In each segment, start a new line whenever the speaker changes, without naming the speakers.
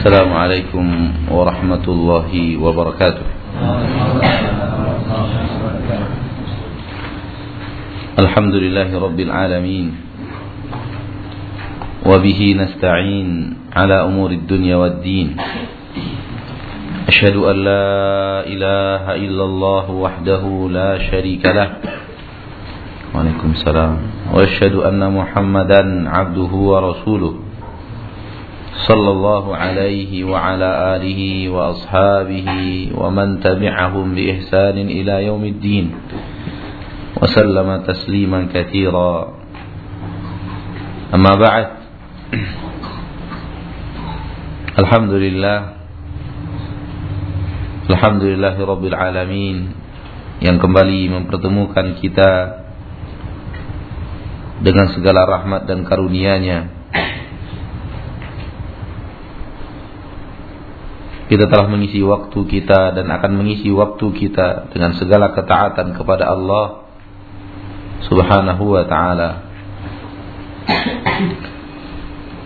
السلام عليكم ورحمة الله وبركاته. الحمد لله رب العالمين وبه نستعين على أمور الدنيا والدين. أشهد أن لا إله إلا الله وحده لا شريك له. وعليكم السلام. وأشهد أن محمدا عبده ورسوله. صلى الله عليه وعلى آله وأصحابه ومن تبعهم بإحسان إلى يوم الدين وسلم تسليما كثيرا أما بعد الحمد لله الحمد لله رب العالمين yang kembali mempertemukan kita dengan segala rahmat dan karunia-Nya kita telah mengisi waktu kita dan akan mengisi waktu kita dengan segala ketaatan kepada Allah Subhanahu wa taala.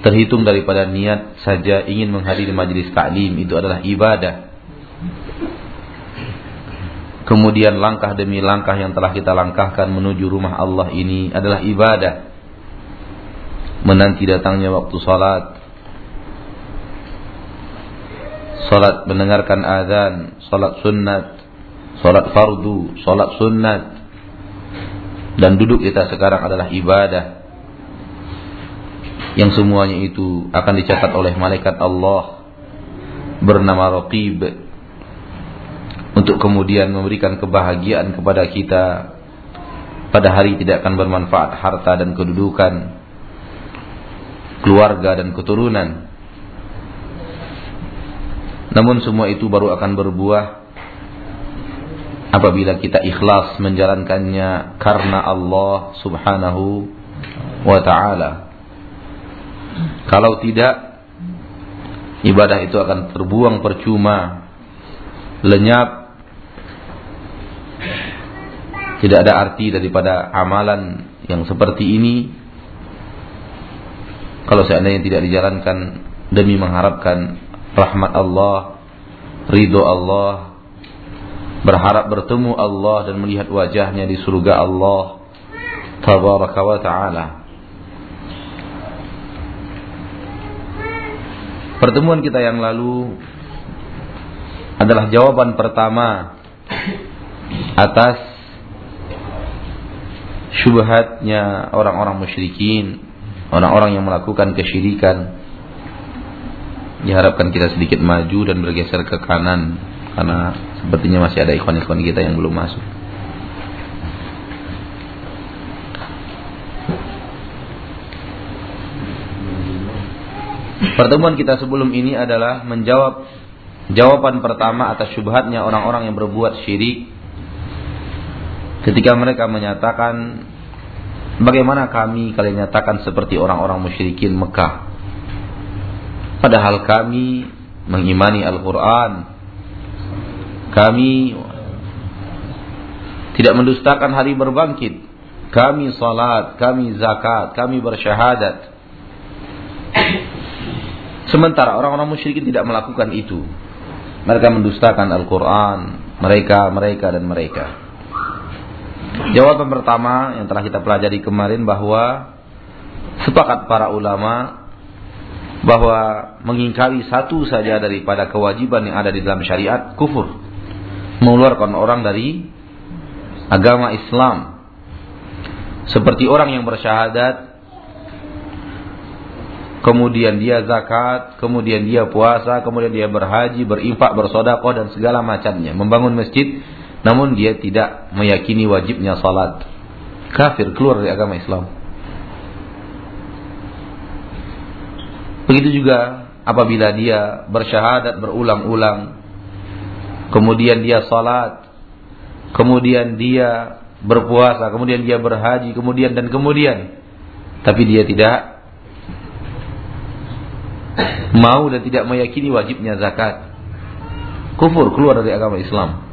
Terhitung daripada niat saja ingin menghadiri majelis taklim itu adalah ibadah. Kemudian langkah demi langkah yang telah kita langkahkan menuju rumah Allah ini adalah ibadah. Menanti datangnya waktu salat, Salat mendengarkan azan, salat sunat, salat fardu, salat sunat. Dan duduk kita sekarang adalah ibadah. Yang semuanya itu akan dicatat oleh malaikat Allah bernama Raqib untuk kemudian memberikan kebahagiaan kepada kita pada hari tidak akan bermanfaat harta dan kedudukan keluarga dan keturunan namun semua itu baru akan berbuah apabila kita ikhlas menjalankannya karena Allah Subhanahu wa taala. Kalau tidak ibadah itu akan terbuang percuma, lenyap. Tidak ada arti daripada amalan yang seperti ini kalau seandainya tidak dijalankan demi mengharapkan rahmat Allah, ridho Allah, berharap bertemu Allah dan melihat wajahnya di surga Allah tabaraka wa taala. Pertemuan kita yang lalu adalah jawaban pertama atas syubhatnya orang-orang musyrikin, orang-orang yang melakukan kesyirikan diharapkan kita sedikit maju dan bergeser ke kanan karena sepertinya masih ada ikhwan-ikhwan kita yang belum masuk. Pertemuan kita sebelum ini adalah menjawab jawaban pertama atas syubhatnya orang-orang yang berbuat syirik ketika mereka menyatakan bagaimana kami kalian nyatakan seperti orang-orang musyrikin Mekah Padahal kami mengimani Al-Quran. Kami tidak mendustakan hari berbangkit. Kami salat, kami zakat, kami bersyahadat. Sementara orang-orang musyrikin tidak melakukan itu. Mereka mendustakan Al-Quran. Mereka, mereka, dan mereka. Jawaban pertama yang telah kita pelajari kemarin bahwa sepakat para ulama bahwa mengingkari satu saja daripada kewajiban yang ada di dalam syariat kufur. Mengeluarkan orang dari agama Islam. Seperti orang yang bersyahadat kemudian dia zakat kemudian dia puasa kemudian dia berhaji berinfak bersodakoh dan segala macamnya. Membangun masjid namun dia tidak meyakini wajibnya salat. Kafir keluar dari agama Islam Begitu juga apabila dia bersyahadat berulang-ulang, kemudian dia salat, kemudian dia berpuasa, kemudian dia berhaji, kemudian dan kemudian, tapi dia tidak mau dan tidak meyakini wajibnya zakat. Kufur keluar dari agama Islam.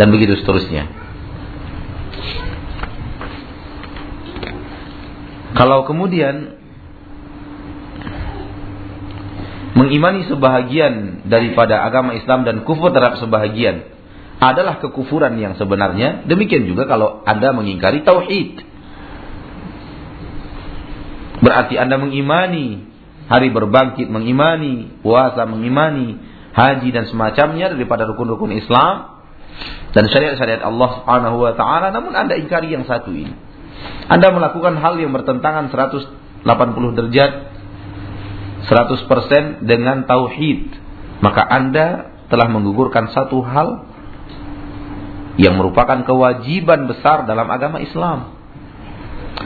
Dan begitu seterusnya. Kalau kemudian mengimani sebahagian daripada agama Islam dan kufur terhadap sebahagian adalah kekufuran yang sebenarnya. Demikian juga kalau Anda mengingkari tauhid. Berarti Anda mengimani hari berbangkit, mengimani puasa, mengimani haji dan semacamnya daripada rukun-rukun Islam dan syariat-syariat Allah Subhanahu wa taala namun Anda ingkari yang satu ini. Anda melakukan hal yang bertentangan 180 derajat 100% dengan tauhid, maka Anda telah menggugurkan satu hal yang merupakan kewajiban besar dalam agama Islam.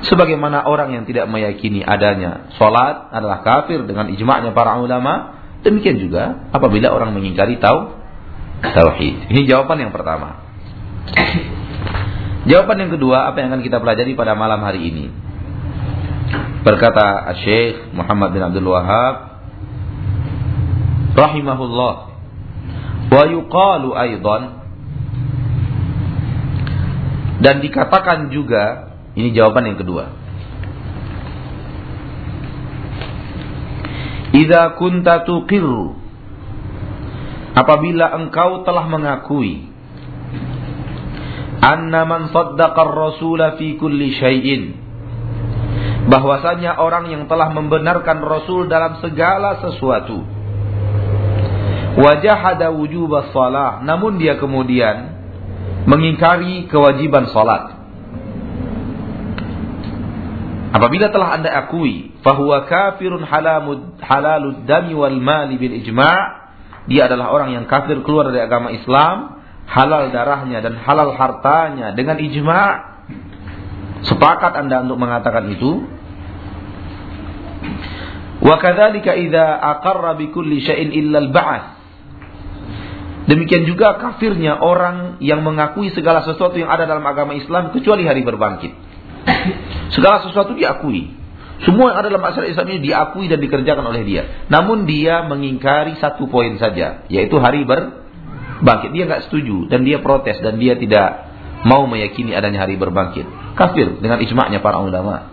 Sebagaimana orang yang tidak meyakini adanya sholat adalah kafir dengan ijma'nya para ulama, demikian juga apabila orang mengingkari tau tauhid. Ini jawaban yang pertama. Jawaban yang kedua, apa yang akan kita pelajari pada malam hari ini? Berkata Syekh Muhammad bin Abdul Wahab rahimahullah. Wa yuqalu aidan dan dikatakan juga ini jawaban yang kedua. Idza kunta tuqirru. Apabila engkau telah mengakui anna man saddaqa ar-rasula fi kulli syai'in bahwasanya orang yang telah membenarkan Rasul dalam segala sesuatu. Wajahada wujub salah. Namun dia kemudian mengingkari kewajiban salat. Apabila telah Anda akui fahuwa kafirun halamud halalud dami wal mali bil ijma' dia adalah orang yang kafir keluar dari agama Islam halal darahnya dan halal hartanya dengan ijma' sepakat Anda untuk mengatakan itu Wa kadzalika idza aqarra bi kulli syai'in illa al-ba'ats. Demikian juga kafirnya orang yang mengakui segala sesuatu yang ada dalam agama Islam kecuali hari berbangkit. Segala sesuatu diakui. Semua yang ada dalam masyarakat Islam ini diakui dan dikerjakan oleh dia. Namun dia mengingkari satu poin saja, yaitu hari berbangkit. Dia nggak setuju dan dia protes dan dia tidak mau meyakini adanya hari berbangkit. Kafir dengan ijma'nya para ulama.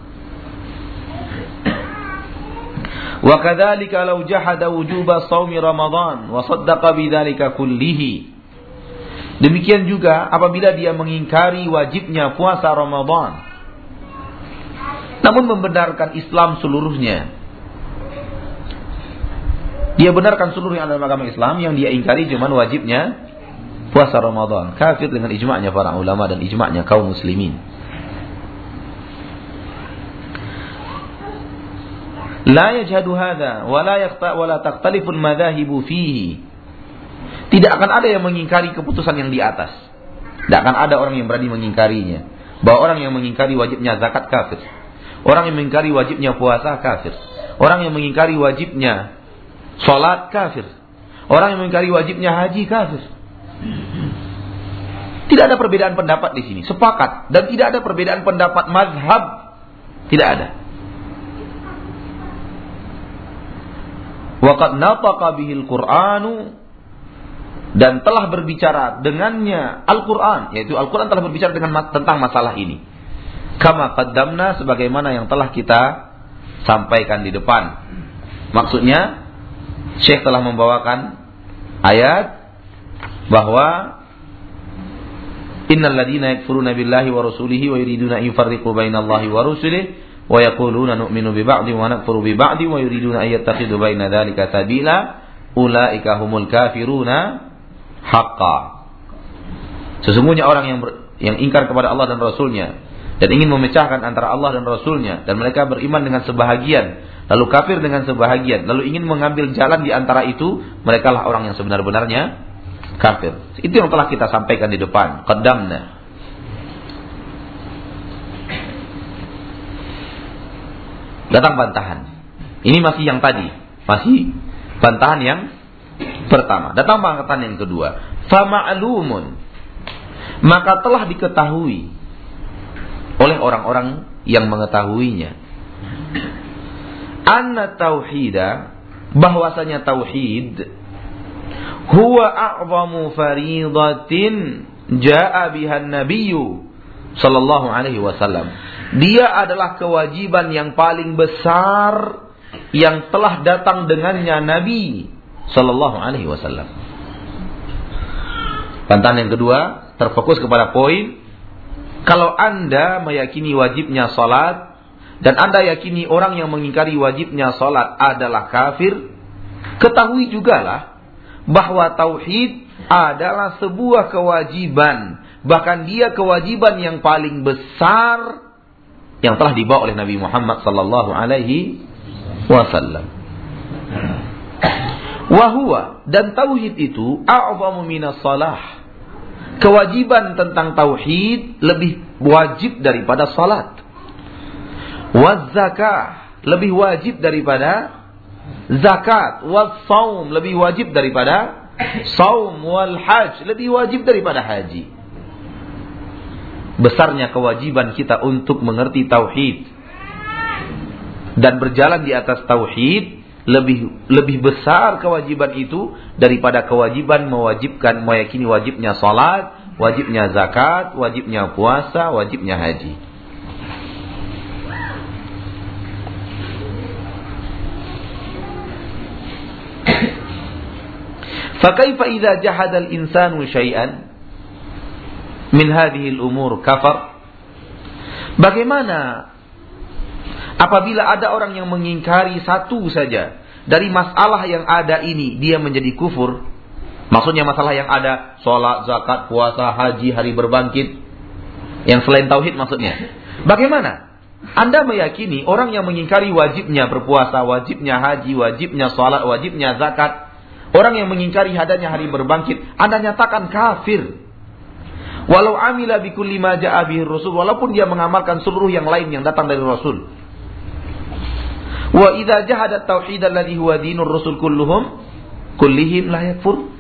Wa kadzalika law jahada wujuba shaumi Ramadan wa saddaqa bidzalika kullihi. Demikian juga apabila dia mengingkari wajibnya puasa Ramadan namun membenarkan Islam seluruhnya. Dia benarkan seluruh yang ada dalam agama Islam yang dia ingkari cuma wajibnya puasa Ramadan. Kafir dengan ijma'nya para ulama dan ijma'nya kaum muslimin. La yajhadu hadha wa la yaqta wa la taqtalifu madhahibu fihi. Tidak akan ada yang mengingkari keputusan yang di atas. Tidak akan ada orang yang berani mengingkarinya. Bahwa orang yang mengingkari wajibnya zakat kafir. Orang yang mengingkari wajibnya puasa kafir. Orang yang mengingkari wajibnya salat kafir. Orang yang mengingkari wajibnya haji kafir. Tidak ada perbedaan pendapat di sini, sepakat dan tidak ada perbedaan pendapat mazhab. Tidak ada. Waqad nataqa bihil Qur'anu dan telah berbicara dengannya Al-Qur'an, yaitu Al-Qur'an telah berbicara dengan tentang masalah ini. Kama qaddamna sebagaimana yang telah kita sampaikan di depan. Maksudnya Syekh telah membawakan ayat bahwa Innal ladina yakfuruna billahi wa rasulihi wa yuriduna an yufarriqu bainallahi wa rusulihi wa nakfuru bi ba'di wa yuriduna an yattakhidhu baina dzalika sabila ulaika humul kafiruna haqqan Sesungguhnya orang yang ber, yang ingkar kepada Allah dan Rasulnya dan ingin memecahkan antara Allah dan Rasulnya dan mereka beriman dengan sebahagian lalu kafir dengan sebahagian lalu ingin mengambil jalan di antara itu mereka lah orang yang sebenar-benarnya kafir. Itu yang telah kita sampaikan di depan qaddamna Datang bantahan. Ini masih yang tadi. Masih bantahan yang pertama. Datang bantahan yang kedua. Fama'lumun. Maka telah diketahui oleh orang-orang yang mengetahuinya. Anna tauhida bahwasanya tauhid huwa a'zamu faridatin ja'a bihan nabiyyu sallallahu alaihi wasallam dia adalah kewajiban yang paling besar yang telah datang dengannya Nabi Sallallahu Alaihi Wasallam. Bantahan yang kedua terfokus kepada poin kalau anda meyakini wajibnya salat dan anda yakini orang yang mengingkari wajibnya salat adalah kafir, ketahui juga lah bahwa tauhid adalah sebuah kewajiban, bahkan dia kewajiban yang paling besar yang telah dibawa oleh Nabi Muhammad sallallahu alaihi wasallam. Wahua dan tauhid itu a'zamu minas salah. Kewajiban tentang tauhid lebih wajib daripada salat. Wazakah lebih wajib daripada zakat. Wasaum lebih wajib daripada saum wal haj lebih wajib daripada haji. Besarnya kewajiban kita untuk mengerti tauhid dan berjalan di atas tauhid lebih lebih besar kewajiban itu daripada kewajiban mewajibkan meyakini wajibnya salat, wajibnya zakat, wajibnya puasa, wajibnya haji. Fakaifa idza jahada al-insanu syai'an min hadhihi al-umur kafar? Bagaimana Apabila ada orang yang mengingkari satu saja dari masalah yang ada ini, dia menjadi kufur. Maksudnya masalah yang ada, sholat, zakat, puasa, haji, hari berbangkit. Yang selain tauhid maksudnya. Bagaimana? Anda meyakini orang yang mengingkari wajibnya berpuasa, wajibnya haji, wajibnya sholat, wajibnya zakat. Orang yang mengingkari hadanya hari berbangkit, Anda nyatakan kafir. Walau amila bikulli ma ja'a Rasul, walaupun dia mengamalkan seluruh yang lain yang datang dari Rasul. Wa idza jahadat tauhid alladhi huwa dinur rusul kulluhum kullihim la yakfur.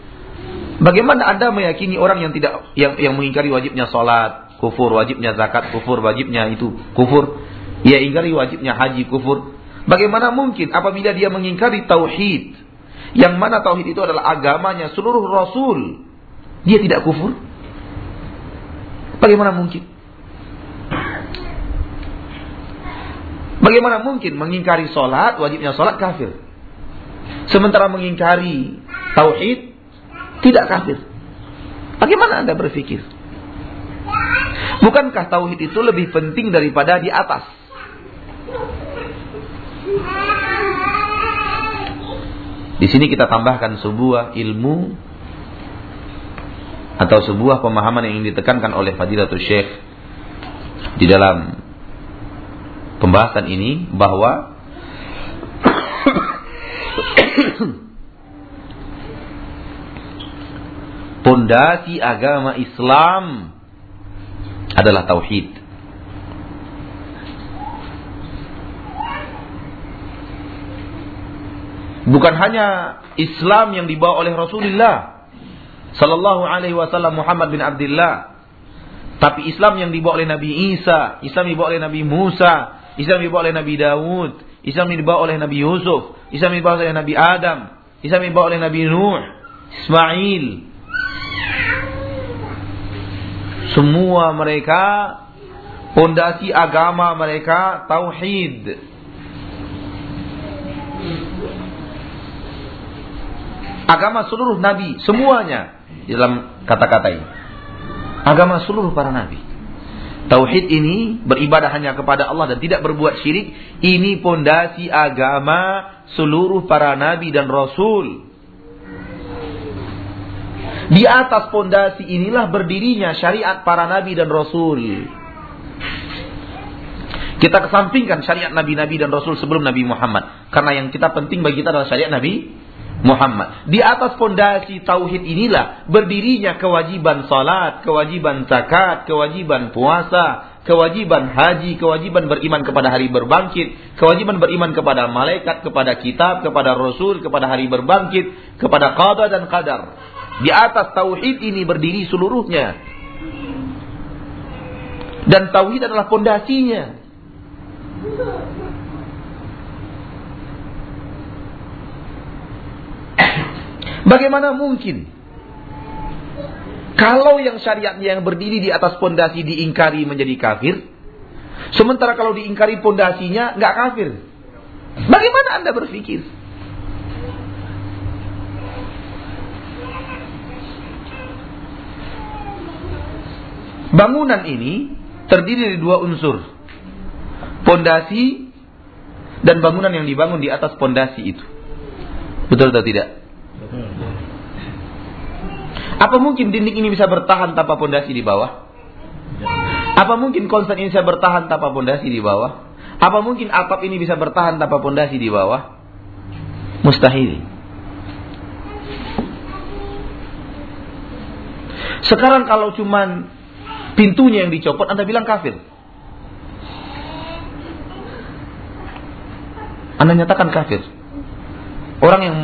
Bagaimana Anda meyakini orang yang tidak yang yang mengingkari wajibnya salat, kufur, wajibnya zakat, kufur, wajibnya itu kufur, ia ingkari wajibnya haji, kufur. Bagaimana mungkin apabila dia mengingkari tauhid yang mana tauhid itu adalah agamanya seluruh rasul, dia tidak kufur? Bagaimana mungkin? Bagaimana mungkin mengingkari sholat, wajibnya sholat kafir. Sementara mengingkari tauhid, tidak kafir. Bagaimana Anda berpikir? Bukankah tauhid itu lebih penting daripada di atas? Di sini kita tambahkan sebuah ilmu atau sebuah pemahaman yang ingin ditekankan oleh Fadilatul Syekh di dalam pembahasan ini bahwa pondasi agama Islam adalah tauhid. Bukan hanya Islam yang dibawa oleh Rasulullah sallallahu alaihi wasallam Muhammad bin Abdullah, tapi Islam yang dibawa oleh Nabi Isa, Islam yang dibawa oleh Nabi Musa, Islam dibawa oleh Nabi Dawud, Islam dibawa oleh Nabi Yusuf, Islam dibawa oleh Nabi Adam, Islam dibawa oleh Nabi Nuh, Ismail. Semua mereka pondasi agama mereka tauhid. Agama seluruh nabi, semuanya dalam kata-kata ini. Agama seluruh para nabi. Tauhid ini beribadah hanya kepada Allah dan tidak berbuat syirik. Ini pondasi agama seluruh para nabi dan rasul. Di atas pondasi inilah berdirinya syariat para nabi dan rasul. Kita kesampingkan syariat nabi-nabi dan rasul sebelum Nabi Muhammad. Karena yang kita penting bagi kita adalah syariat Nabi Muhammad. Di atas fondasi tauhid inilah berdirinya kewajiban salat, kewajiban zakat, kewajiban puasa, kewajiban haji, kewajiban beriman kepada hari berbangkit, kewajiban beriman kepada malaikat, kepada kitab, kepada rasul, kepada hari berbangkit, kepada qada dan qadar. Di atas tauhid ini berdiri seluruhnya. Dan tauhid adalah fondasinya. Bagaimana mungkin? Kalau yang syariatnya yang berdiri di atas pondasi diingkari menjadi kafir, sementara kalau diingkari pondasinya nggak kafir. Bagaimana Anda berpikir? Bangunan ini terdiri dari dua unsur. Pondasi dan bangunan yang dibangun di atas pondasi itu. Betul atau tidak? Apa mungkin dinding ini bisa bertahan tanpa pondasi di bawah? Apa mungkin konsep ini bisa bertahan tanpa pondasi di bawah? Apa mungkin atap ini bisa bertahan tanpa pondasi di bawah? Mustahil. Sekarang kalau cuman pintunya yang dicopot, Anda bilang kafir. Anda nyatakan kafir. Orang yang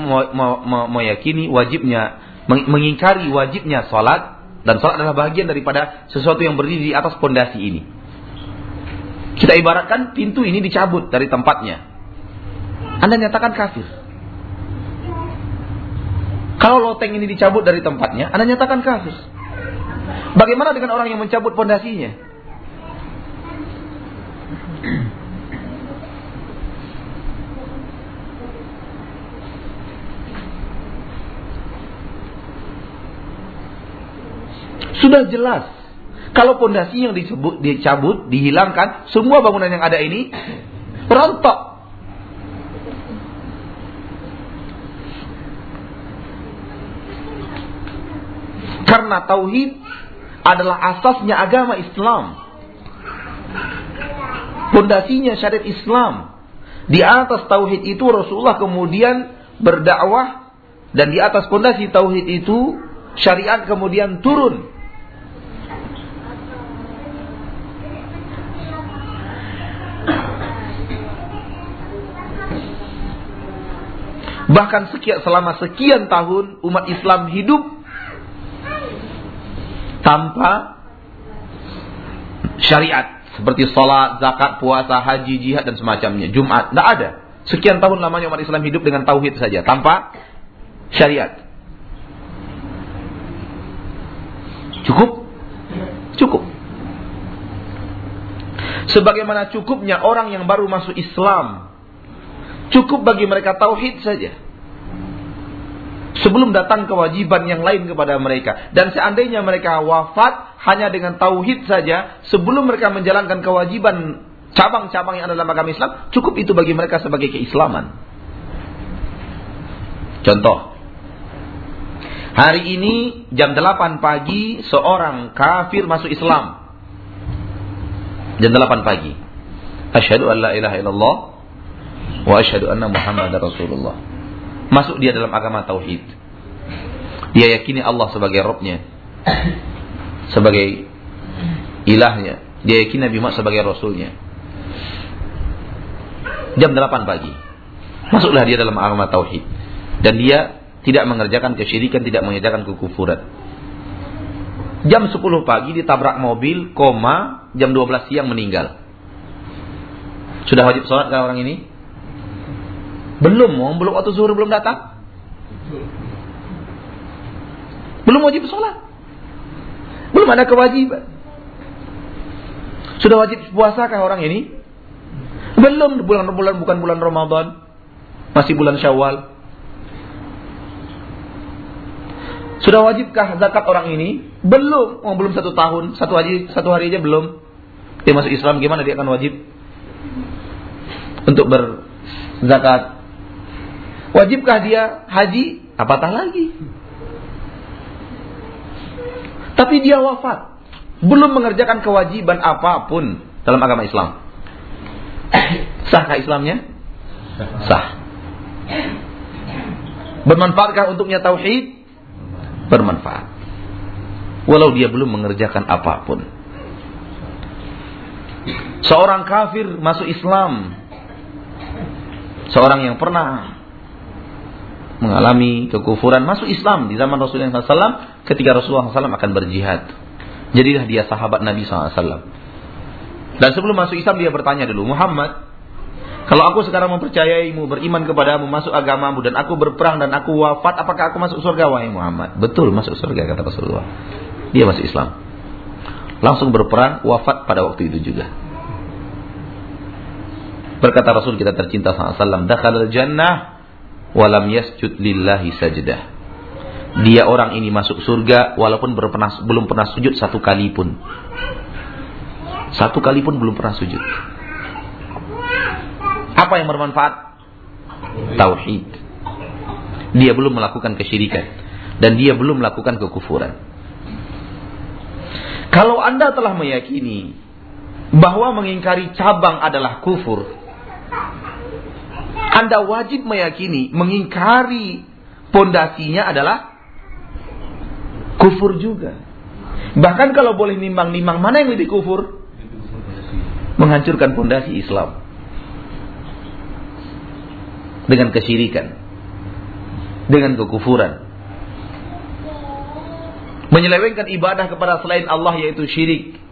meyakini wajibnya mengingkari wajibnya sholat dan sholat adalah bagian daripada sesuatu yang berdiri di atas pondasi ini. Kita ibaratkan pintu ini dicabut dari tempatnya. Anda nyatakan kafir. Kalau loteng ini dicabut dari tempatnya, Anda nyatakan kafir. Bagaimana dengan orang yang mencabut pondasinya? Sudah jelas. Kalau pondasi yang disebut, dicabut, dihilangkan, semua bangunan yang ada ini rontok. Karena tauhid adalah asasnya agama Islam. Pondasinya syariat Islam. Di atas tauhid itu Rasulullah kemudian berdakwah dan di atas pondasi tauhid itu syariat kemudian turun. Bahkan sekian selama sekian tahun umat Islam hidup tanpa syariat seperti sholat, zakat, puasa, haji, jihad dan semacamnya. Jumat, tidak ada. Sekian tahun lamanya umat Islam hidup dengan tauhid saja tanpa syariat. Cukup? Cukup. Sebagaimana cukupnya orang yang baru masuk Islam. Cukup bagi mereka tauhid saja sebelum datang kewajiban yang lain kepada mereka. Dan seandainya mereka wafat hanya dengan tauhid saja, sebelum mereka menjalankan kewajiban cabang-cabang yang ada dalam agama Islam, cukup itu bagi mereka sebagai keislaman. Contoh. Hari ini jam 8 pagi seorang kafir masuk Islam. Jam 8 pagi. Asyhadu an la ilaha illallah wa asyhadu anna Muhammadar Rasulullah. Masuk dia dalam agama tauhid. Dia yakini Allah sebagai Robnya. Sebagai ilahnya. Dia yakini Nabi Muhammad sebagai Rasulnya. Jam 8 pagi. Masuklah dia dalam agama tauhid. Dan dia tidak mengerjakan kesyirikan, tidak mengerjakan kekufuran. Jam 10 pagi ditabrak mobil, koma, jam 12 siang meninggal. Sudah wajib sholat kan orang ini? Belum, belum waktu zuhur belum datang. Belum wajib sholat. Belum ada kewajiban. Sudah wajib puasa kah orang ini? Belum bulan-bulan bukan bulan Ramadan. Masih bulan Syawal. Sudah wajibkah zakat orang ini? Belum, oh, belum satu tahun, satu hari, satu hari aja belum. Dia masuk Islam gimana dia akan wajib untuk berzakat? Wajibkah dia haji? Apatah lagi. Tapi dia wafat. Belum mengerjakan kewajiban apa pun dalam agama Islam. Sahkah Islamnya? Sah. Bermanfaatkah untuknya tauhid? Bermanfaat. Walau dia belum mengerjakan apa pun. Seorang kafir masuk Islam. Seorang yang pernah mengalami kekufuran masuk Islam di zaman Rasulullah SAW ketika Rasulullah SAW akan berjihad. Jadilah dia sahabat Nabi SAW. Dan sebelum masuk Islam dia bertanya dulu, Muhammad, kalau aku sekarang mempercayaimu, beriman kepadamu, masuk agamamu, dan aku berperang dan aku wafat, apakah aku masuk surga, wahai Muhammad? Betul, masuk surga, kata Rasulullah. Dia masuk Islam. Langsung berperang, wafat pada waktu itu juga. Berkata Rasul kita tercinta SAW, Dakhal al-jannah walam yasjud lillahi sajdah. Dia orang ini masuk surga walaupun berpernah, belum pernah sujud satu kali pun. Satu kali pun belum pernah sujud. Apa yang bermanfaat? Tauhid. Dia belum melakukan kesyirikan dan dia belum melakukan kekufuran. Kalau Anda telah meyakini bahwa mengingkari cabang adalah kufur, Anda wajib meyakini mengingkari pondasinya adalah kufur juga. Bahkan kalau boleh nimbang-nimbang mana yang lebih kufur? Menghancurkan pondasi Islam. Dengan kesyirikan. Dengan kekufuran. Menyelewengkan ibadah kepada selain Allah yaitu syirik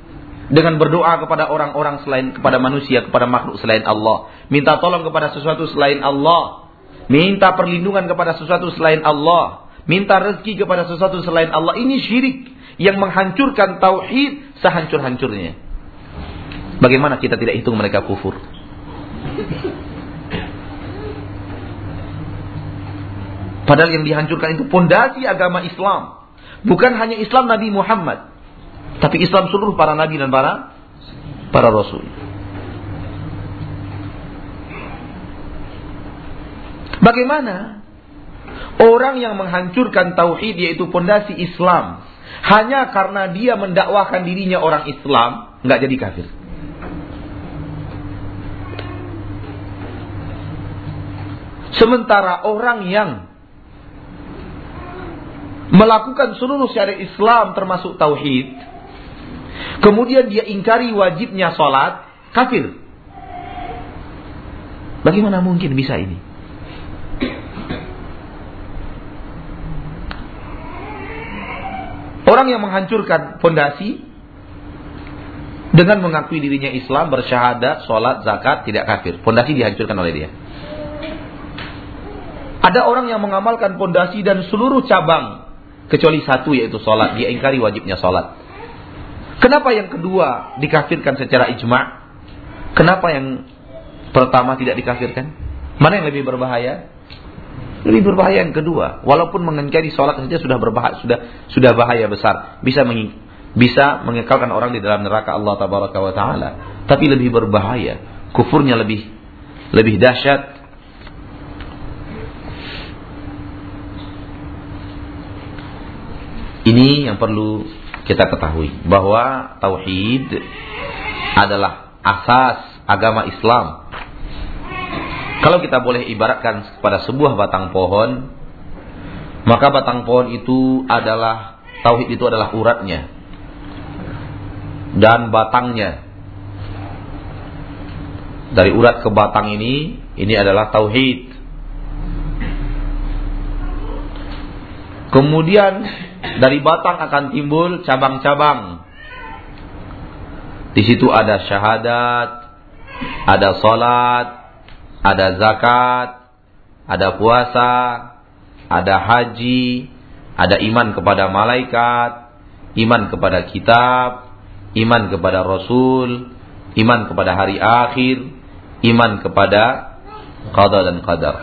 dengan berdoa kepada orang-orang selain kepada manusia, kepada makhluk selain Allah, minta tolong kepada sesuatu selain Allah, minta perlindungan kepada sesuatu selain Allah, minta rezeki kepada sesuatu selain Allah. Ini syirik yang menghancurkan tauhid sehancur-hancurnya. Bagaimana kita tidak hitung mereka kufur? Padahal yang dihancurkan itu pondasi agama Islam. Bukan hanya Islam Nabi Muhammad. Tapi Islam seluruh para nabi dan para para rasul. Bagaimana orang yang menghancurkan tauhid yaitu pondasi Islam hanya karena dia mendakwahkan dirinya orang Islam nggak jadi kafir? Sementara orang yang melakukan seluruh syariat Islam termasuk tauhid Kemudian dia ingkari wajibnya sholat, kafir. Bagaimana mungkin bisa ini? Orang yang menghancurkan fondasi dengan mengakui dirinya Islam, bersyahadat, sholat, zakat, tidak kafir. Fondasi dihancurkan oleh dia. Ada orang yang mengamalkan fondasi dan seluruh cabang kecuali satu yaitu sholat. Dia ingkari wajibnya sholat. Kenapa yang kedua dikafirkan secara ijma? Kenapa yang pertama tidak dikafirkan? Mana yang lebih berbahaya? Lebih berbahaya yang kedua. Walaupun mengingkari sholat saja sudah berbahaya, sudah sudah bahaya besar. Bisa meng, bisa mengekalkan orang di dalam neraka Allah Tabaraka wa Taala. Tapi lebih berbahaya. Kufurnya lebih lebih dahsyat. Ini yang perlu kita ketahui bahwa tauhid adalah asas agama Islam. Kalau kita boleh ibaratkan kepada sebuah batang pohon, maka batang pohon itu adalah tauhid itu adalah uratnya dan batangnya. Dari urat ke batang ini, ini adalah tauhid. Kemudian dari batang akan timbul cabang-cabang. Di situ ada syahadat, ada salat, ada zakat, ada puasa, ada haji, ada iman kepada malaikat, iman kepada kitab, iman kepada rasul, iman kepada hari akhir, iman kepada qada dan qadar.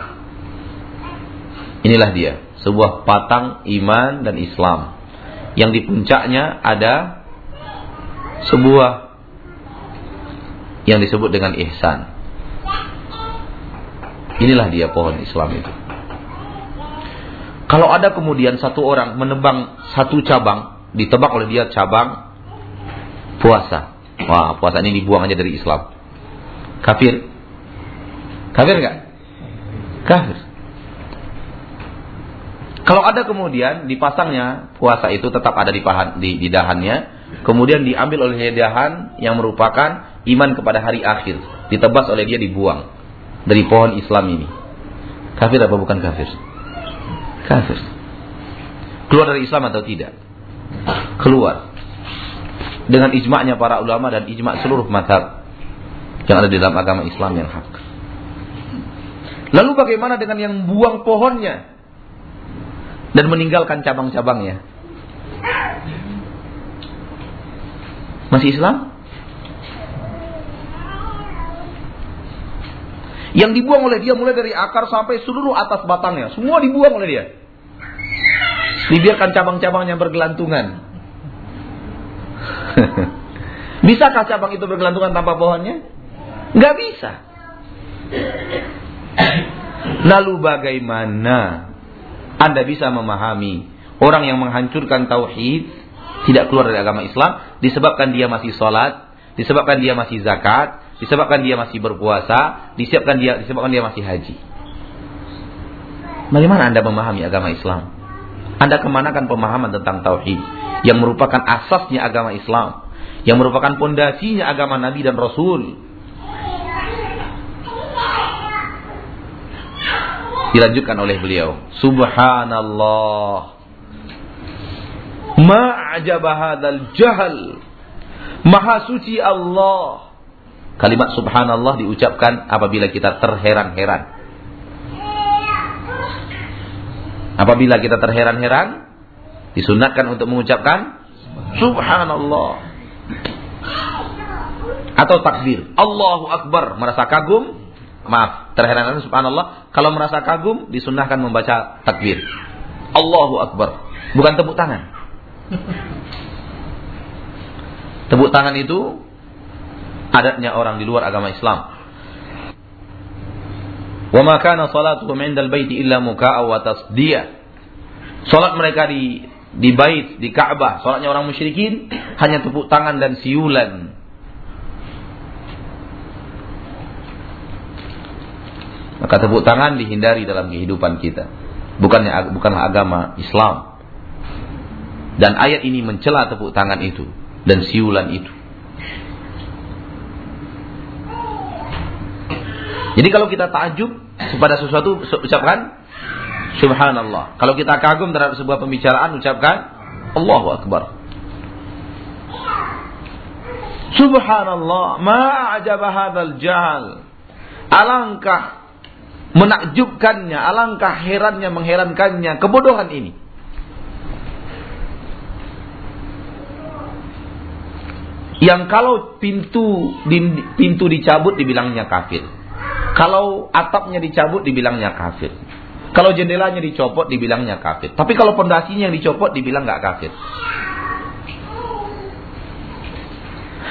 Inilah dia sebuah patang iman dan Islam. Yang di puncaknya ada sebuah yang disebut dengan ihsan. Inilah dia pohon Islam itu. Kalau ada kemudian satu orang menebang satu cabang, ditebak oleh dia cabang puasa. Wah, puasa ini dibuang aja dari Islam. Kafir. Kafir enggak? Kafir. Kalau ada kemudian dipasangnya puasa itu tetap ada di, pahan, di, di dahannya, kemudian diambil oleh dahan yang merupakan iman kepada hari akhir, ditebas oleh dia dibuang dari pohon Islam ini. Kafir apa bukan kafir? Kafir. Keluar dari Islam atau tidak? Keluar. Dengan ijma'nya para ulama dan ijma' seluruh madhab yang ada di dalam agama Islam yang hak. Lalu bagaimana dengan yang buang pohonnya? Dan meninggalkan cabang-cabangnya. Masih Islam? Yang dibuang oleh dia mulai dari akar sampai seluruh atas batangnya. Semua dibuang oleh dia. Dibiarkan cabang-cabangnya bergelantungan. Bisakah cabang itu bergelantungan tanpa pohonnya? Nggak bisa. Lalu bagaimana Anda bisa memahami orang yang menghancurkan tauhid tidak keluar dari agama Islam disebabkan dia masih sholat, disebabkan dia masih zakat, disebabkan dia masih berpuasa, disebabkan dia disebabkan dia masih haji. Bagaimana Anda memahami agama Islam? Anda kemanakan pemahaman tentang tauhid yang merupakan asasnya agama Islam, yang merupakan pondasinya agama Nabi dan Rasul. Dilanjutkan oleh beliau, Subhanallah. Ma'ajaba hadzal jahal. Maha suci Allah. Kalimat subhanallah diucapkan apabila kita terheran-heran. Apabila kita terheran-heran, disunatkan untuk mengucapkan subhanallah. Atau takbir. Allahu Akbar. Merasa kagum. Maaf, terheran-heran subhanallah. Kalau merasa kagum, disunahkan membaca takbir. Allahu Akbar. Bukan tepuk tangan. Tepuk tangan itu adatnya orang di luar agama Islam. Wa ma kana salatuhum 'indal baiti illa muka'a wa tasdiya. Salat mereka di di bait, di Ka'bah, salatnya orang musyrikin hanya tepuk tangan dan siulan. Maka tepuk tangan dihindari dalam kehidupan kita. Bukannya bukanlah agama Islam. Dan ayat ini mencela tepuk tangan itu dan siulan itu. Jadi kalau kita takjub kepada sesuatu ucapkan subhanallah. Kalau kita kagum terhadap sebuah pembicaraan ucapkan Allahu akbar. Subhanallah, ma ajaba jahal. Alangkah menakjubkannya, alangkah herannya, mengherankannya kebodohan ini. Yang kalau pintu pintu dicabut dibilangnya kafir. Kalau atapnya dicabut dibilangnya kafir. Kalau jendelanya dicopot dibilangnya kafir. Tapi kalau pondasinya yang dicopot dibilang nggak kafir.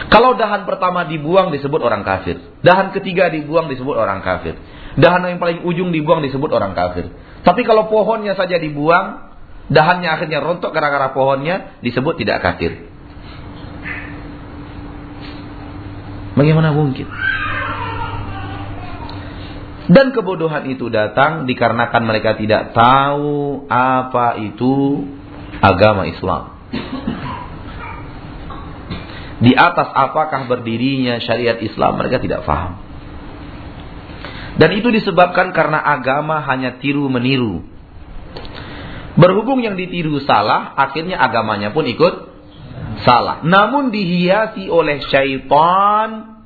Kalau dahan pertama dibuang disebut orang kafir. Dahan ketiga dibuang disebut orang kafir. Dahan yang paling ujung dibuang disebut orang kafir. Tapi kalau pohonnya saja dibuang, dahannya akhirnya rontok gara-gara pohonnya disebut tidak kafir. Bagaimana mungkin? Dan kebodohan itu datang dikarenakan mereka tidak tahu apa itu agama Islam. Di atas apakah berdirinya syariat Islam mereka tidak paham. Dan itu disebabkan karena agama hanya tiru meniru. Berhubung yang ditiru salah, akhirnya agamanya pun ikut salah. Namun dihiasi oleh syaitan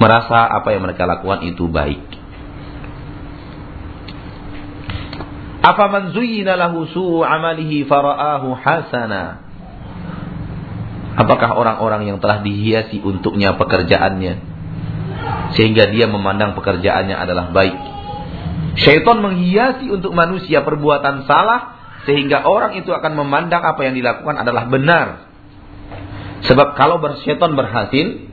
merasa apa yang mereka lakukan itu baik. Apa man zuyyina lahu amalihi fara'ahu hasana. Apakah orang-orang yang telah dihiasi untuknya pekerjaannya sehingga dia memandang pekerjaannya adalah baik. Syaitan menghiasi untuk manusia perbuatan salah sehingga orang itu akan memandang apa yang dilakukan adalah benar. Sebab kalau bersyaitan berhasil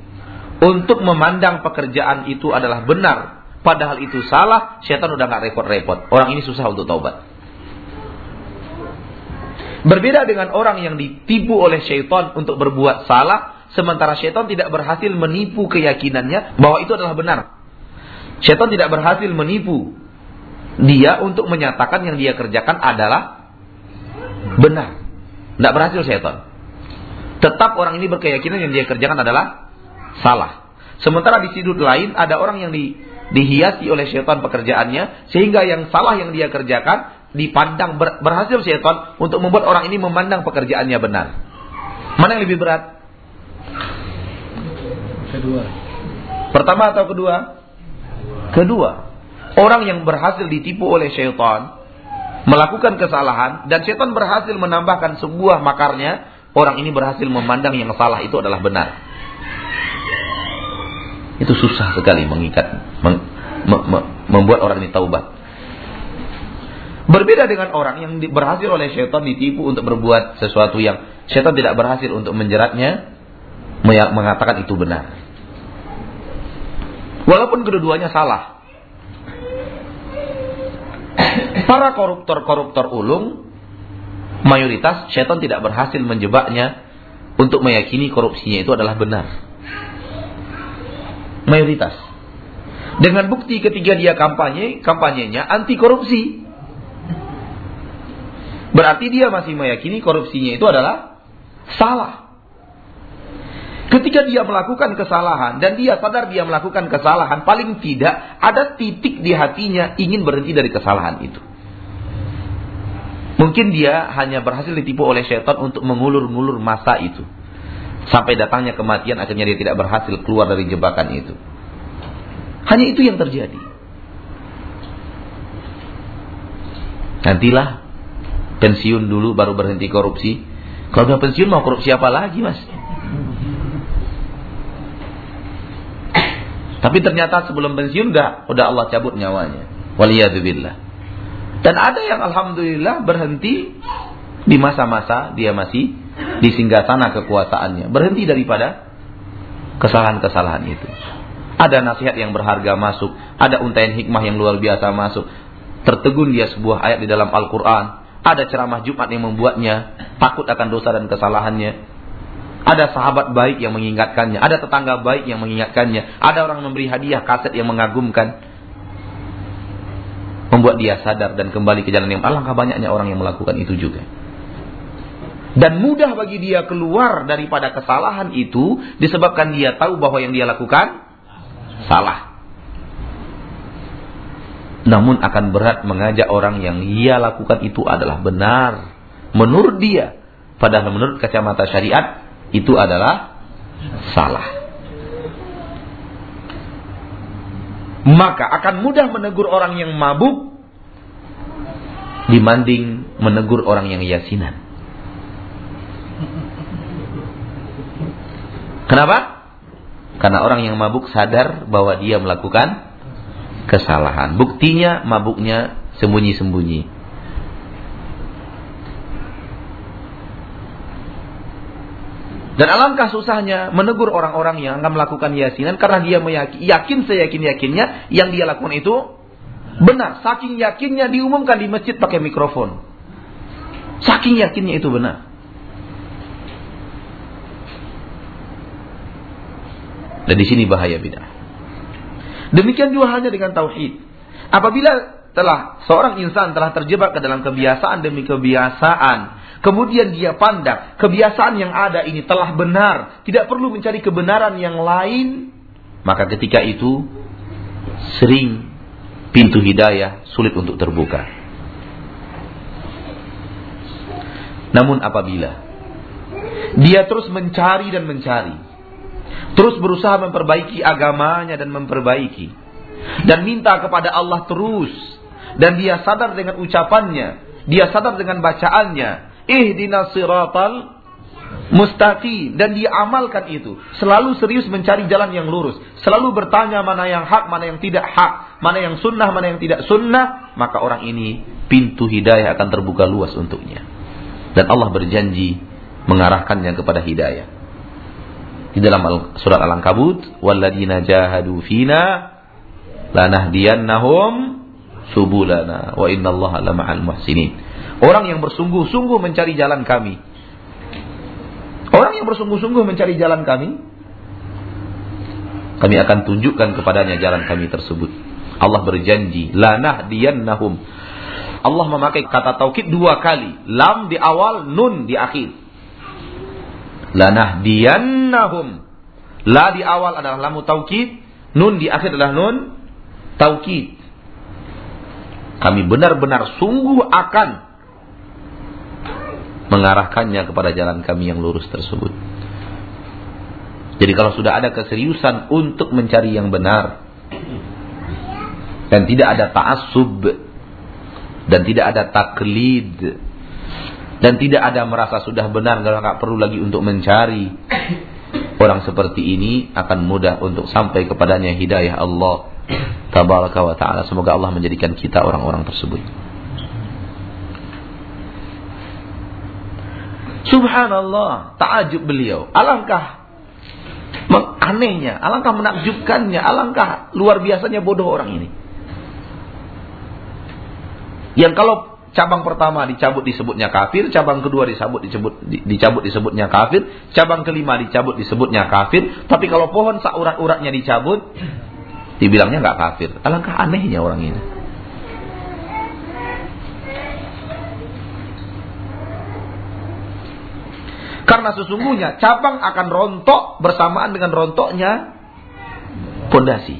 untuk memandang pekerjaan itu adalah benar, padahal itu salah, syaitan udah nggak repot-repot. Orang ini susah untuk taubat. Berbeda dengan orang yang ditipu oleh syaitan untuk berbuat salah, sementara syaitan tidak berhasil menipu keyakinannya bahwa itu adalah benar. Syaitan tidak berhasil menipu dia untuk menyatakan yang dia kerjakan adalah benar. Tidak berhasil setan. Tetap orang ini berkeyakinan yang dia kerjakan adalah salah. Sementara di sudut lain ada orang yang di, dihiasi oleh setan pekerjaannya sehingga yang salah yang dia kerjakan dipandang ber, berhasil setan untuk membuat orang ini memandang pekerjaannya benar. Mana yang lebih berat?
Kedua.
Pertama atau kedua? Kedua. Orang yang berhasil ditipu oleh syaitan melakukan kesalahan dan setan berhasil menambahkan sebuah makarnya, orang ini berhasil memandang yang salah itu adalah benar. Itu susah sekali mengikat, mem, mem, membuat orang ini taubat. Berbeda dengan orang yang berhasil oleh syaitan ditipu untuk berbuat sesuatu yang syaitan tidak berhasil untuk menjeratnya, mengatakan itu benar. Walaupun kedua-duanya salah. Para koruptor-koruptor ulung mayoritas syaitan tidak berhasil menjebaknya untuk meyakini korupsinya itu adalah benar. Mayoritas. Dengan bukti ketika dia kampanye, kampanyenya anti korupsi. Berarti dia masih meyakini korupsinya itu adalah salah. Ketika dia melakukan kesalahan dan dia sadar dia melakukan kesalahan, paling tidak ada titik di hatinya ingin berhenti dari kesalahan itu. Mungkin dia hanya berhasil ditipu oleh syaitan untuk mengulur-ngulur masa itu. Sampai datangnya kematian akhirnya dia tidak berhasil keluar dari jebakan itu. Hanya itu yang terjadi. Nantilah pensiun dulu baru berhenti korupsi. Kalau udah pensiun mau korupsi apa lagi mas? Tapi ternyata sebelum pensiun udah udah Allah cabut nyawanya. Waliyadzubillah. Dan ada yang alhamdulillah berhenti di masa-masa dia masih di sana kekuasaannya. Berhenti daripada kesalahan-kesalahan itu. Ada nasihat yang berharga masuk, ada untaian hikmah yang luar biasa masuk. Tertegun dia sebuah ayat di dalam Al-Qur'an, ada ceramah Jumat yang membuatnya takut akan dosa dan kesalahannya. Ada sahabat baik yang mengingatkannya, ada tetangga baik yang mengingatkannya, ada orang memberi hadiah kaset yang mengagumkan membuat dia sadar dan kembali ke jalan yang alangkah banyaknya orang yang melakukan itu juga. Dan mudah bagi dia keluar daripada kesalahan itu disebabkan dia tahu bahwa yang dia lakukan salah. Namun akan berat mengajak orang yang ia lakukan itu adalah benar. Menurut dia. Padahal menurut kacamata syariat itu adalah salah. maka akan mudah menegur orang yang mabuk dibanding menegur orang yang yasinan. Kenapa? Karena orang yang mabuk sadar bahwa dia melakukan kesalahan. Buktinya mabuknya sembunyi-sembunyi. Dan alangkah susahnya menegur orang-orang yang akan melakukan yasinan karena dia meyakin, yakin seyakin-yakinnya yang dia lakukan itu benar. Saking yakinnya diumumkan di masjid pakai mikrofon. Saking yakinnya itu benar. Dan di sini bahaya bid'ah. Demikian juga hanya dengan tauhid. Apabila telah seorang insan telah terjebak ke dalam kebiasaan demi kebiasaan Kemudian dia pandang kebiasaan yang ada ini telah benar, tidak perlu mencari kebenaran yang lain, maka ketika itu sering pintu hidayah sulit untuk terbuka. Namun apabila dia terus mencari dan mencari, terus berusaha memperbaiki agamanya dan memperbaiki, dan minta kepada Allah terus, dan dia sadar dengan ucapannya, dia sadar dengan bacaannya, ihdinas siratal mustaqim dan dia amalkan itu. Selalu serius mencari jalan yang lurus. Selalu bertanya mana yang hak, mana yang tidak hak, mana yang sunnah, mana yang tidak sunnah. Maka orang ini pintu hidayah akan terbuka luas untuknya. Dan Allah berjanji mengarahkannya kepada hidayah. Di dalam surat Al-Ankabut, "Walladzina jahadu fina lanahdiyannahum subulana wa innallaha lama'al muhsinin." Orang yang bersungguh-sungguh mencari jalan kami. Orang yang bersungguh-sungguh mencari jalan kami, kami akan tunjukkan kepadanya jalan kami tersebut. Allah berjanji, lanah diyannahum. Allah memakai kata taukid dua kali, lam di awal, nun di akhir. Lanah diyannahum. La di awal adalah lamu taukid, nun di akhir adalah nun taukid. Kami benar-benar sungguh akan mengarahkannya kepada jalan kami yang lurus tersebut. Jadi kalau sudah ada keseriusan untuk mencari yang benar dan tidak ada ta'assub dan tidak ada taklid dan tidak ada merasa sudah benar nggak perlu lagi untuk mencari orang seperti ini akan mudah untuk sampai kepadanya hidayah Allah tabaraka wa taala. Semoga Allah menjadikan kita orang-orang tersebut. Subhanallah, ta'ajub beliau. Alangkah anehnya, alangkah menakjubkannya, alangkah luar biasanya bodoh orang ini. Yang kalau cabang pertama dicabut disebutnya kafir, cabang kedua dicabut disebut dicabut disebutnya kafir, cabang kelima dicabut disebutnya kafir, tapi kalau pohon saurat-uratnya dicabut dibilangnya nggak kafir. Alangkah anehnya orang ini. Karena sesungguhnya cabang akan rontok bersamaan dengan rontoknya pondasi.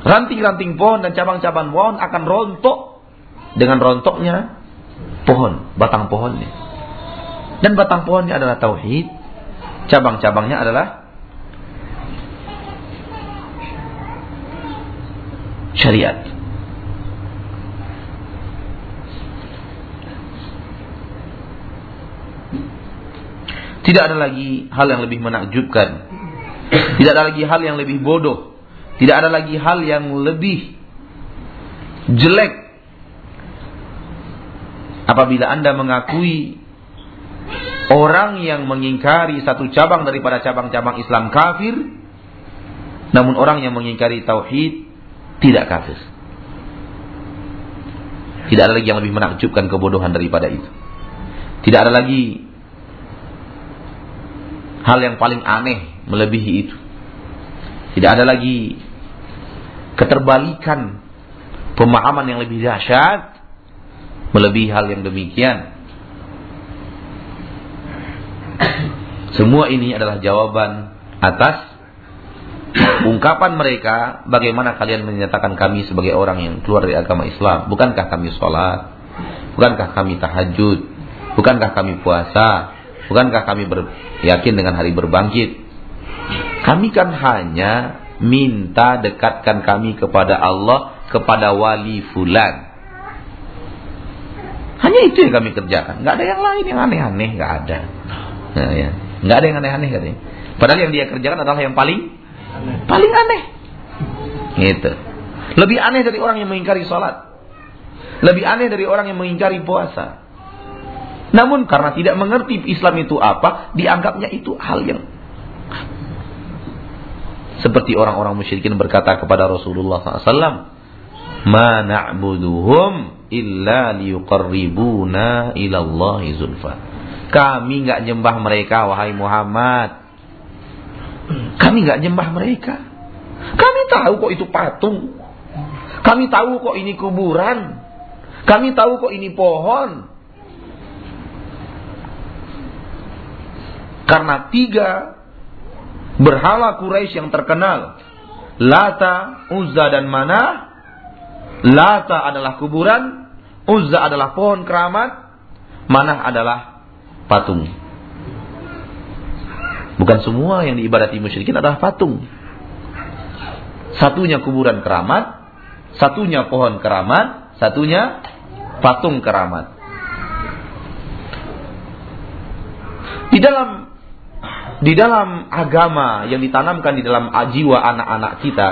Ranting-ranting pohon dan cabang-cabang pohon akan rontok dengan rontoknya pohon, batang pohonnya. Dan batang pohonnya adalah tauhid, cabang-cabangnya adalah syariat. Tidak ada lagi hal yang lebih menakjubkan. Tidak ada lagi hal yang lebih bodoh tidak ada lagi hal yang lebih jelek apabila Anda mengakui orang yang mengingkari satu cabang daripada cabang-cabang Islam kafir namun orang yang mengingkari tauhid tidak kafir. Tidak ada lagi yang lebih menakjubkan kebodohan daripada itu. Tidak ada lagi hal yang paling aneh melebihi itu. Tidak ada lagi keterbalikan pemahaman yang lebih dahsyat melebihi hal yang demikian. Semua ini adalah jawaban atas ungkapan mereka bagaimana kalian menyatakan kami sebagai orang yang keluar dari agama Islam. Bukankah kami sholat? Bukankah kami tahajud? Bukankah kami puasa? Bukankah kami yakin dengan hari berbangkit? Kami kan hanya minta dekatkan kami kepada Allah, kepada wali fulan. Hanya itu yang kami kerjakan. Nggak ada yang lain yang aneh-aneh, nggak ada. Nah. Nggak ada yang aneh-aneh katanya. Padahal yang dia kerjakan adalah yang paling paling aneh. Gitu. Lebih aneh dari orang yang mengingkari sholat. Lebih aneh dari orang yang mengingkari puasa. Namun karena tidak mengerti Islam itu apa, dianggapnya itu hal yang seperti orang-orang musyrikin berkata kepada Rasulullah SAW, "Ma na'buduhum illa liyuqarribuna ila Allah zulfa." Kami nggak nyembah mereka wahai Muhammad. Kami nggak nyembah mereka. Kami tahu kok itu patung. Kami tahu kok ini kuburan. Kami tahu kok ini pohon. Karena tiga berhala Quraisy yang terkenal. Lata, Uzza dan Mana. Lata adalah kuburan, Uzza adalah pohon keramat, Mana adalah patung. Bukan semua yang diibadati musyrikin adalah patung. Satunya kuburan keramat, satunya pohon keramat, satunya patung keramat. Di dalam di dalam agama yang ditanamkan di dalam jiwa anak-anak kita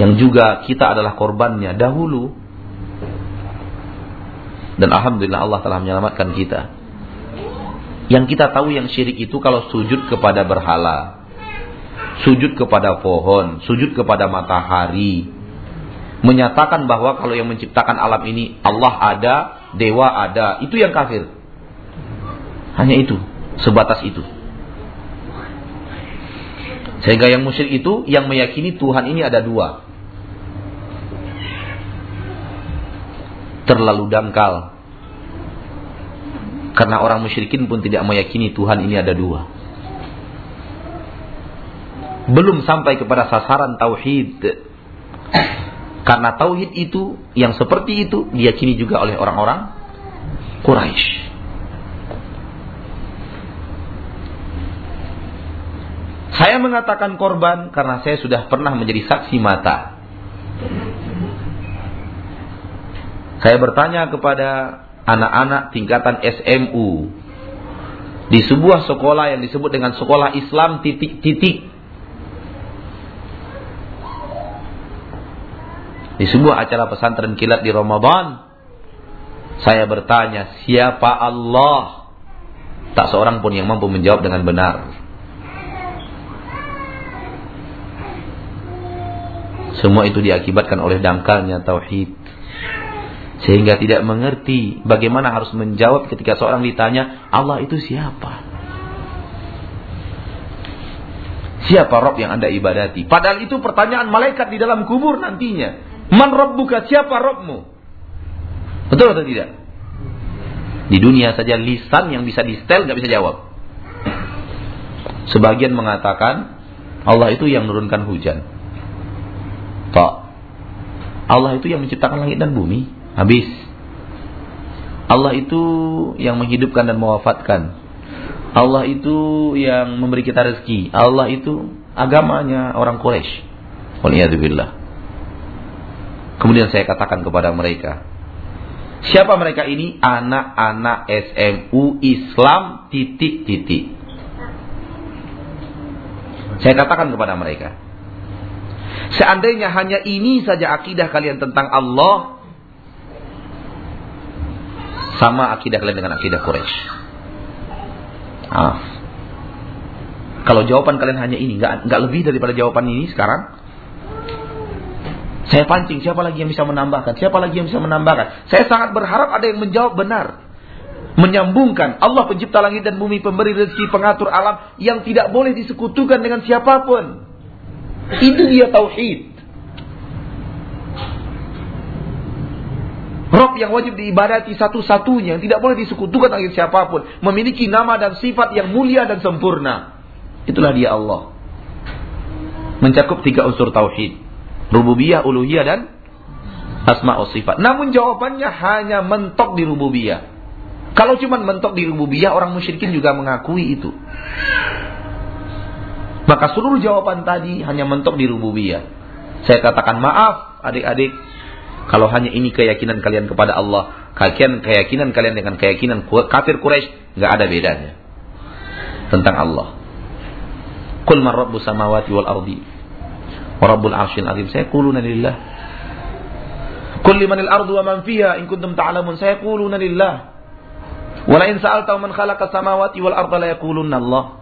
yang juga kita adalah korbannya dahulu dan alhamdulillah Allah telah menyelamatkan kita. Yang kita tahu yang syirik itu kalau sujud kepada berhala sujud kepada pohon sujud kepada matahari menyatakan bahwa kalau yang menciptakan alam ini Allah ada dewa ada itu yang kafir. Hanya itu sebatas itu. Sehingga yang musyrik itu yang meyakini Tuhan ini ada dua. Terlalu dangkal. Karena orang musyrikin pun tidak meyakini Tuhan ini ada dua. Belum sampai kepada sasaran tauhid. Karena tauhid itu yang seperti itu diyakini juga oleh orang-orang Quraisy. Saya mengatakan korban karena saya sudah pernah menjadi saksi mata. Saya bertanya kepada anak-anak tingkatan SMU di sebuah sekolah yang disebut dengan sekolah Islam titik-titik di sebuah acara pesantren kilat di Ramadan saya bertanya siapa Allah? Tak seorang pun yang mampu menjawab dengan benar semua itu diakibatkan oleh dangkalnya tauhid. Sehingga tidak mengerti bagaimana harus menjawab ketika seorang ditanya Allah itu siapa? Siapa Rob yang anda ibadati? Padahal itu pertanyaan malaikat di dalam kubur nantinya. Man buka siapa Robmu? Betul atau tidak? Di dunia saja lisan yang bisa di setel nggak bisa jawab. Sebagian mengatakan Allah itu yang menurunkan hujan tak Allah itu yang menciptakan langit dan bumi Habis. Allah itu yang menghidupkan dan mewafatkan. Allah itu yang memberi kita rezeki. Allah itu agamanya orang Quraisy. Waliyadzubillah. Kemudian saya katakan kepada mereka, siapa mereka ini? Anak-anak SMU Islam titik-titik. Saya katakan kepada mereka, seandainya hanya ini saja akidah kalian tentang Allah, sama akidah kalian dengan akidah Quraisy. Ah. Kalau jawaban kalian hanya ini, nggak nggak lebih daripada jawaban ini sekarang, saya pancing siapa lagi yang bisa menambahkan? Siapa lagi yang bisa menambahkan? Saya sangat berharap ada yang menjawab benar. Menyambungkan Allah pencipta langit dan bumi, pemberi rezeki, pengatur alam yang tidak boleh disekutukan dengan siapa pun. Itu dia tauhid. Rob yang wajib diibadati satu-satunya yang tidak boleh disekutukan dengan siapa pun, memiliki nama dan sifat yang mulia dan sempurna. Itulah dia Allah. Mencakup tiga unsur tauhid. Rububiyah, uluhiyah dan asma sifat. Namun jawabannya hanya mentok di rububiyah. Kalau cuma mentok di rububiyah, orang musyrikin juga mengakui itu. Maka seluruh jawaban tadi hanya mentok di rububiyah. Saya katakan maaf adik-adik kalau hanya ini keyakinan kalian kepada Allah, kalian keyakinan kalian dengan keyakinan kafir Quraisy nggak ada bedanya tentang Allah. Qul man rabbus samawati wal ardi wa rabbul arsyil azim. Sayaquluna lillah. Qul limanil ardu wa man fiha in kuntum ta'lamun. Sayaquluna lillah. Wa la in sa'alta man khalaqa samawati wal arda la yaqulunna Allah.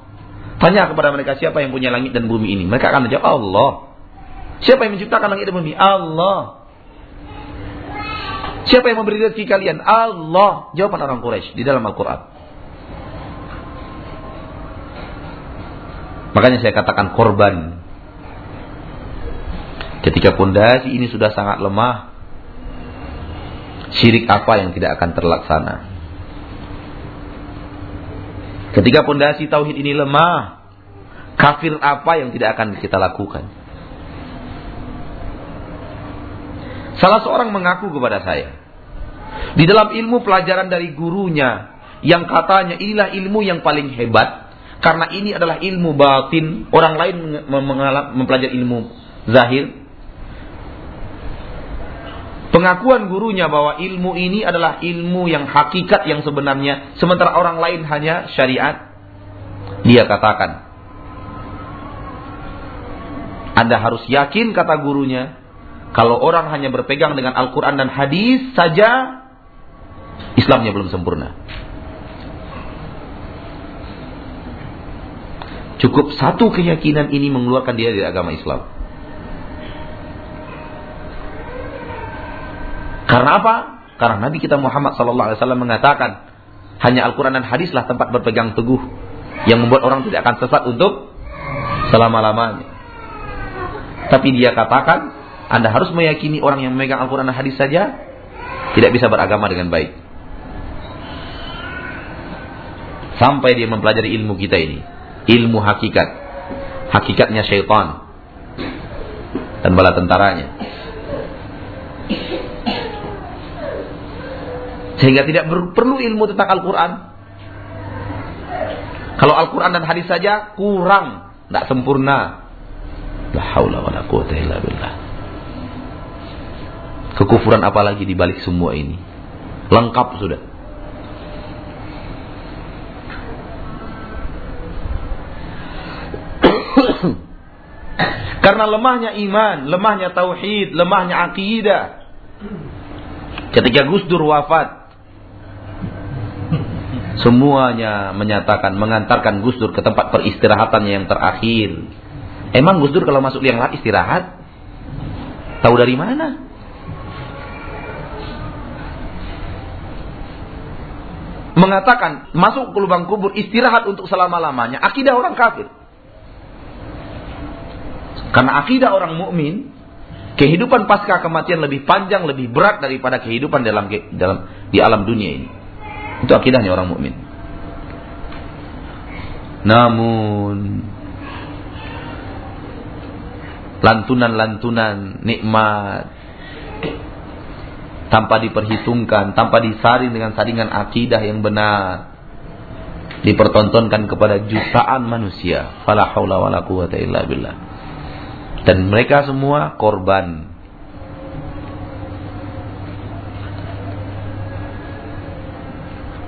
Tanya kepada mereka siapa yang punya langit dan bumi ini. Mereka akan menjawab Allah. Siapa yang menciptakan langit dan bumi? Allah. Siapa yang memberi rezeki kalian? Allah. Jawaban orang Quraisy di dalam Al-Quran. Makanya saya katakan korban. Ketika pondasi ini sudah sangat lemah, syirik apa yang tidak akan terlaksana? Ketika pondasi tauhid ini lemah, kafir apa yang tidak akan kita lakukan? Salah seorang mengaku kepada saya, di dalam ilmu pelajaran dari gurunya yang katanya inilah ilmu yang paling hebat karena ini adalah ilmu batin, orang lain mempelajari ilmu zahir. Pengakuan gurunya bahwa ilmu ini adalah ilmu yang hakikat yang sebenarnya, sementara orang lain hanya syariat. Dia katakan, Anda harus yakin kata gurunya, kalau orang hanya berpegang dengan Al-Quran dan hadis saja, Islamnya belum sempurna. Cukup satu keyakinan ini mengeluarkan dia dari agama Islam. Karena apa? Karena Nabi kita Muhammad SAW mengatakan hanya Al-Quran dan hadislah tempat berpegang teguh yang membuat orang tidak akan sesat untuk selama-lamanya. Tapi dia katakan, Anda harus meyakini orang yang memegang Al-Quran dan hadis saja tidak bisa beragama dengan baik. Sampai dia mempelajari ilmu kita ini. Ilmu hakikat. Hakikatnya syaitan. Dan bala tentaranya. Sehingga tidak perlu ilmu tentang Al-Quran. Kalau Al-Quran dan hadis saja kurang, tidak sempurna. La haula wa la quwata illa billah. Kekufuran apalagi di balik semua ini. Lengkap sudah. Karena lemahnya iman, lemahnya tauhid, lemahnya akidah. Ketika Gus Dur wafat, semuanya menyatakan mengantarkan Gus Dur ke tempat peristirahatannya yang terakhir. Emang Gus Dur kalau masuk liang lahat istirahat? Tahu dari mana? Mengatakan masuk ke lubang kubur istirahat untuk selama-lamanya. Akidah orang kafir. Karena akidah orang mukmin, kehidupan pasca kematian lebih panjang, lebih berat daripada kehidupan dalam dalam di alam dunia ini. Itu akidahnya orang mukmin. Namun lantunan-lantunan nikmat tanpa diperhitungkan, tanpa disaring dengan saringan akidah yang benar, dipertontonkan kepada jutaan manusia. Fala haula wala quwata illa billah. Dan mereka semua korban.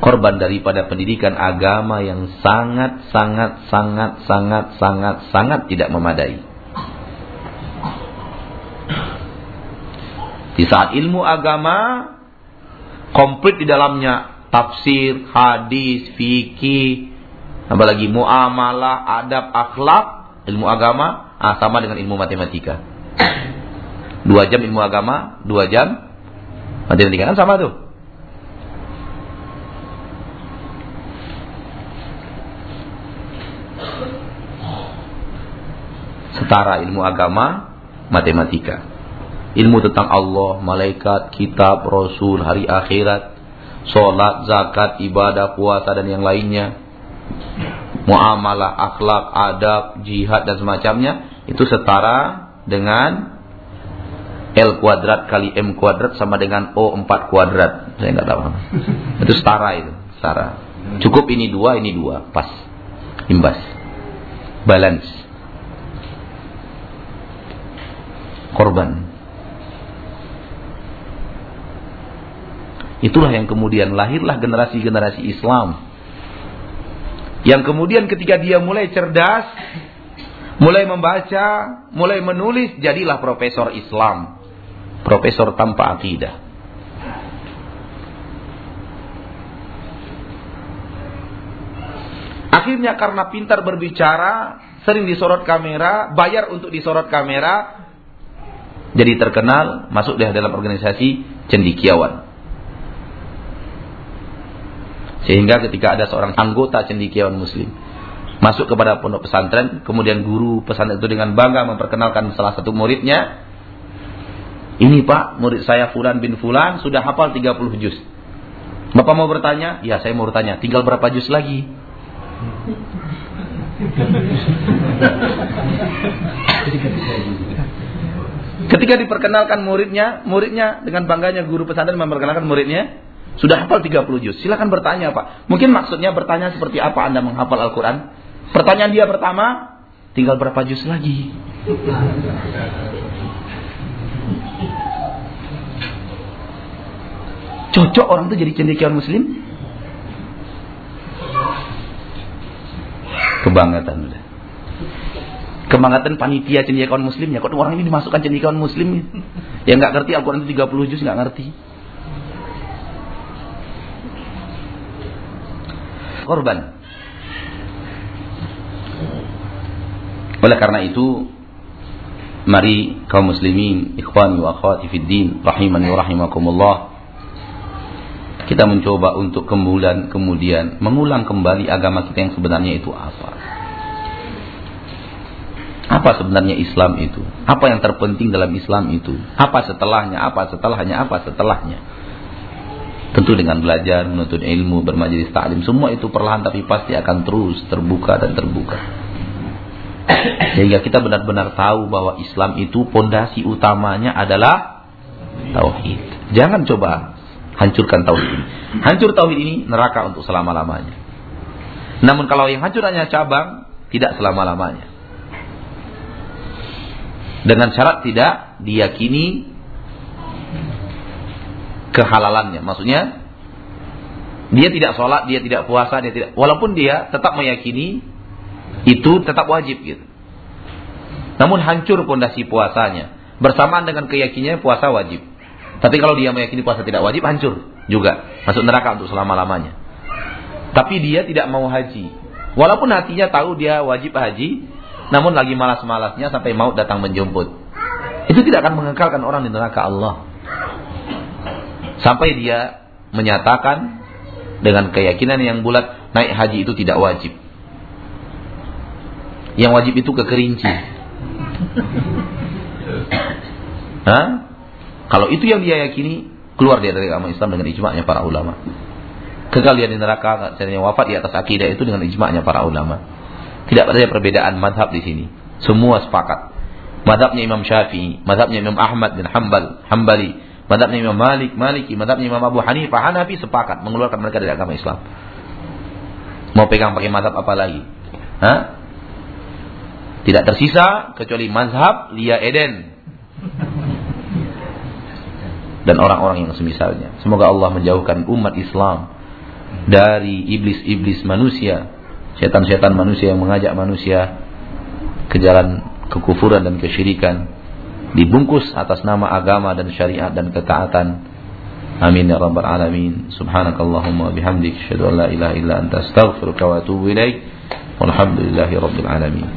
Korban daripada pendidikan agama yang sangat, sangat, sangat, sangat, sangat, sangat tidak memadai. Di saat ilmu agama komplit di dalamnya tafsir, hadis, fikih, apalagi muamalah, adab, akhlak, ilmu agama Ah, sama dengan ilmu matematika. Dua jam ilmu agama, dua jam matematika kan sama tuh. Setara ilmu agama, matematika. Ilmu tentang Allah, malaikat, kitab, rasul, hari akhirat, sholat, zakat, ibadah, puasa dan yang lainnya muamalah, akhlak, adab, jihad dan semacamnya itu setara dengan L kuadrat kali M kuadrat sama dengan O 4 kuadrat. Saya nggak tahu. Itu setara itu, setara. Cukup ini dua, ini dua, pas. Imbas. Balance. Korban. Itulah yang kemudian lahirlah generasi-generasi Islam. Yang kemudian ketika dia mulai cerdas, Mulai membaca, mulai menulis, jadilah profesor Islam. Profesor tanpa akidah. Akhirnya karena pintar berbicara, sering disorot kamera, bayar untuk disorot kamera, jadi terkenal, masuk dalam organisasi cendikiawan. Sehingga ketika ada seorang anggota cendikiawan muslim masuk kepada pondok pesantren, kemudian guru pesantren itu dengan bangga memperkenalkan salah satu muridnya. Ini Pak, murid saya Fulan bin Fulan sudah hafal 30 juz. Bapak mau bertanya? Ya, saya mau bertanya. Tinggal berapa juz lagi? Ketika diperkenalkan muridnya, muridnya dengan bangganya guru pesantren memperkenalkan muridnya, sudah hafal 30 juz. Silakan bertanya, Pak. Mungkin maksudnya bertanya seperti apa Anda menghafal Al-Qur'an? Pertanyaan dia pertama, tinggal berapa juz lagi? Cocok orang itu jadi cendekiawan muslim? Kebangatan udah. Kebangatan panitia cendekiawan muslim ya. Kok orang ini dimasukkan cendekiawan muslim? Ya nggak ngerti Al-Quran itu 30 juz nggak ngerti. Korban. Oleh karena itu, mari kaum muslimin, ikhwani wa akhwati fid din, rahimani wa rahimakumullah, kita mencoba untuk kemudian kemudian mengulang kembali agama kita yang sebenarnya itu apa. Apa sebenarnya Islam itu? Apa yang terpenting dalam Islam itu? Apa setelahnya? Apa setelahnya? Apa setelahnya? Tentu dengan belajar, menuntut ilmu, bermajelis taklim, semua itu perlahan tapi pasti akan terus terbuka dan terbuka. Sehingga kita benar-benar tahu bahwa Islam itu pondasi utamanya adalah tauhid. Jangan coba hancurkan tauhid ini. Hancur tauhid ini neraka untuk selama-lamanya. Namun kalau yang hancur hanya cabang, tidak selama-lamanya. Dengan syarat tidak diyakini kehalalannya. Maksudnya dia tidak sholat, dia tidak puasa, dia tidak. Walaupun dia tetap meyakini itu tetap wajib gitu. Namun hancur pondasi puasanya. Bersamaan dengan keyakinannya puasa wajib. Tapi kalau dia meyakini puasa tidak wajib, hancur juga. Masuk neraka untuk selama-lamanya. Tapi dia tidak mau haji. Walaupun hatinya tahu dia wajib haji, namun lagi malas-malasnya sampai maut datang menjemput. Itu tidak akan mengekalkan orang di neraka Allah. Sampai dia menyatakan dengan keyakinan yang bulat, naik haji itu tidak wajib. Yang wajib itu kekerinci. Hah? Kalau itu yang dia yakini, keluar dia dari agama Islam dengan ijma'nya para ulama. Kekal di neraka, dan wafat di atas akidah itu dengan ijma'nya para ulama. Tidak ada perbedaan madhab di sini. Semua sepakat. Madhabnya Imam Syafi'i, madhabnya Imam Ahmad bin Hambal, Hambali, madhabnya Imam Malik, Maliki, madhabnya Imam Abu Hanifah, Hanafi sepakat mengeluarkan mereka dari agama Islam. Mau pegang pakai madhab apa lagi? Hah? Tidak tersisa kecuali mazhab Lia Eden dan orang-orang yang semisalnya. Semoga Allah menjauhkan umat Islam dari iblis-iblis manusia, setan-setan manusia yang mengajak manusia ke jalan kekufuran dan kesyirikan dibungkus atas nama agama dan syariat dan ketaatan. Amin ya rabbal alamin. Subhanakallahumma bihamdik asyhadu an la ilaha illa anta astaghfiruka wa atubu ilaik. Walhamdulillahi rabbil alamin.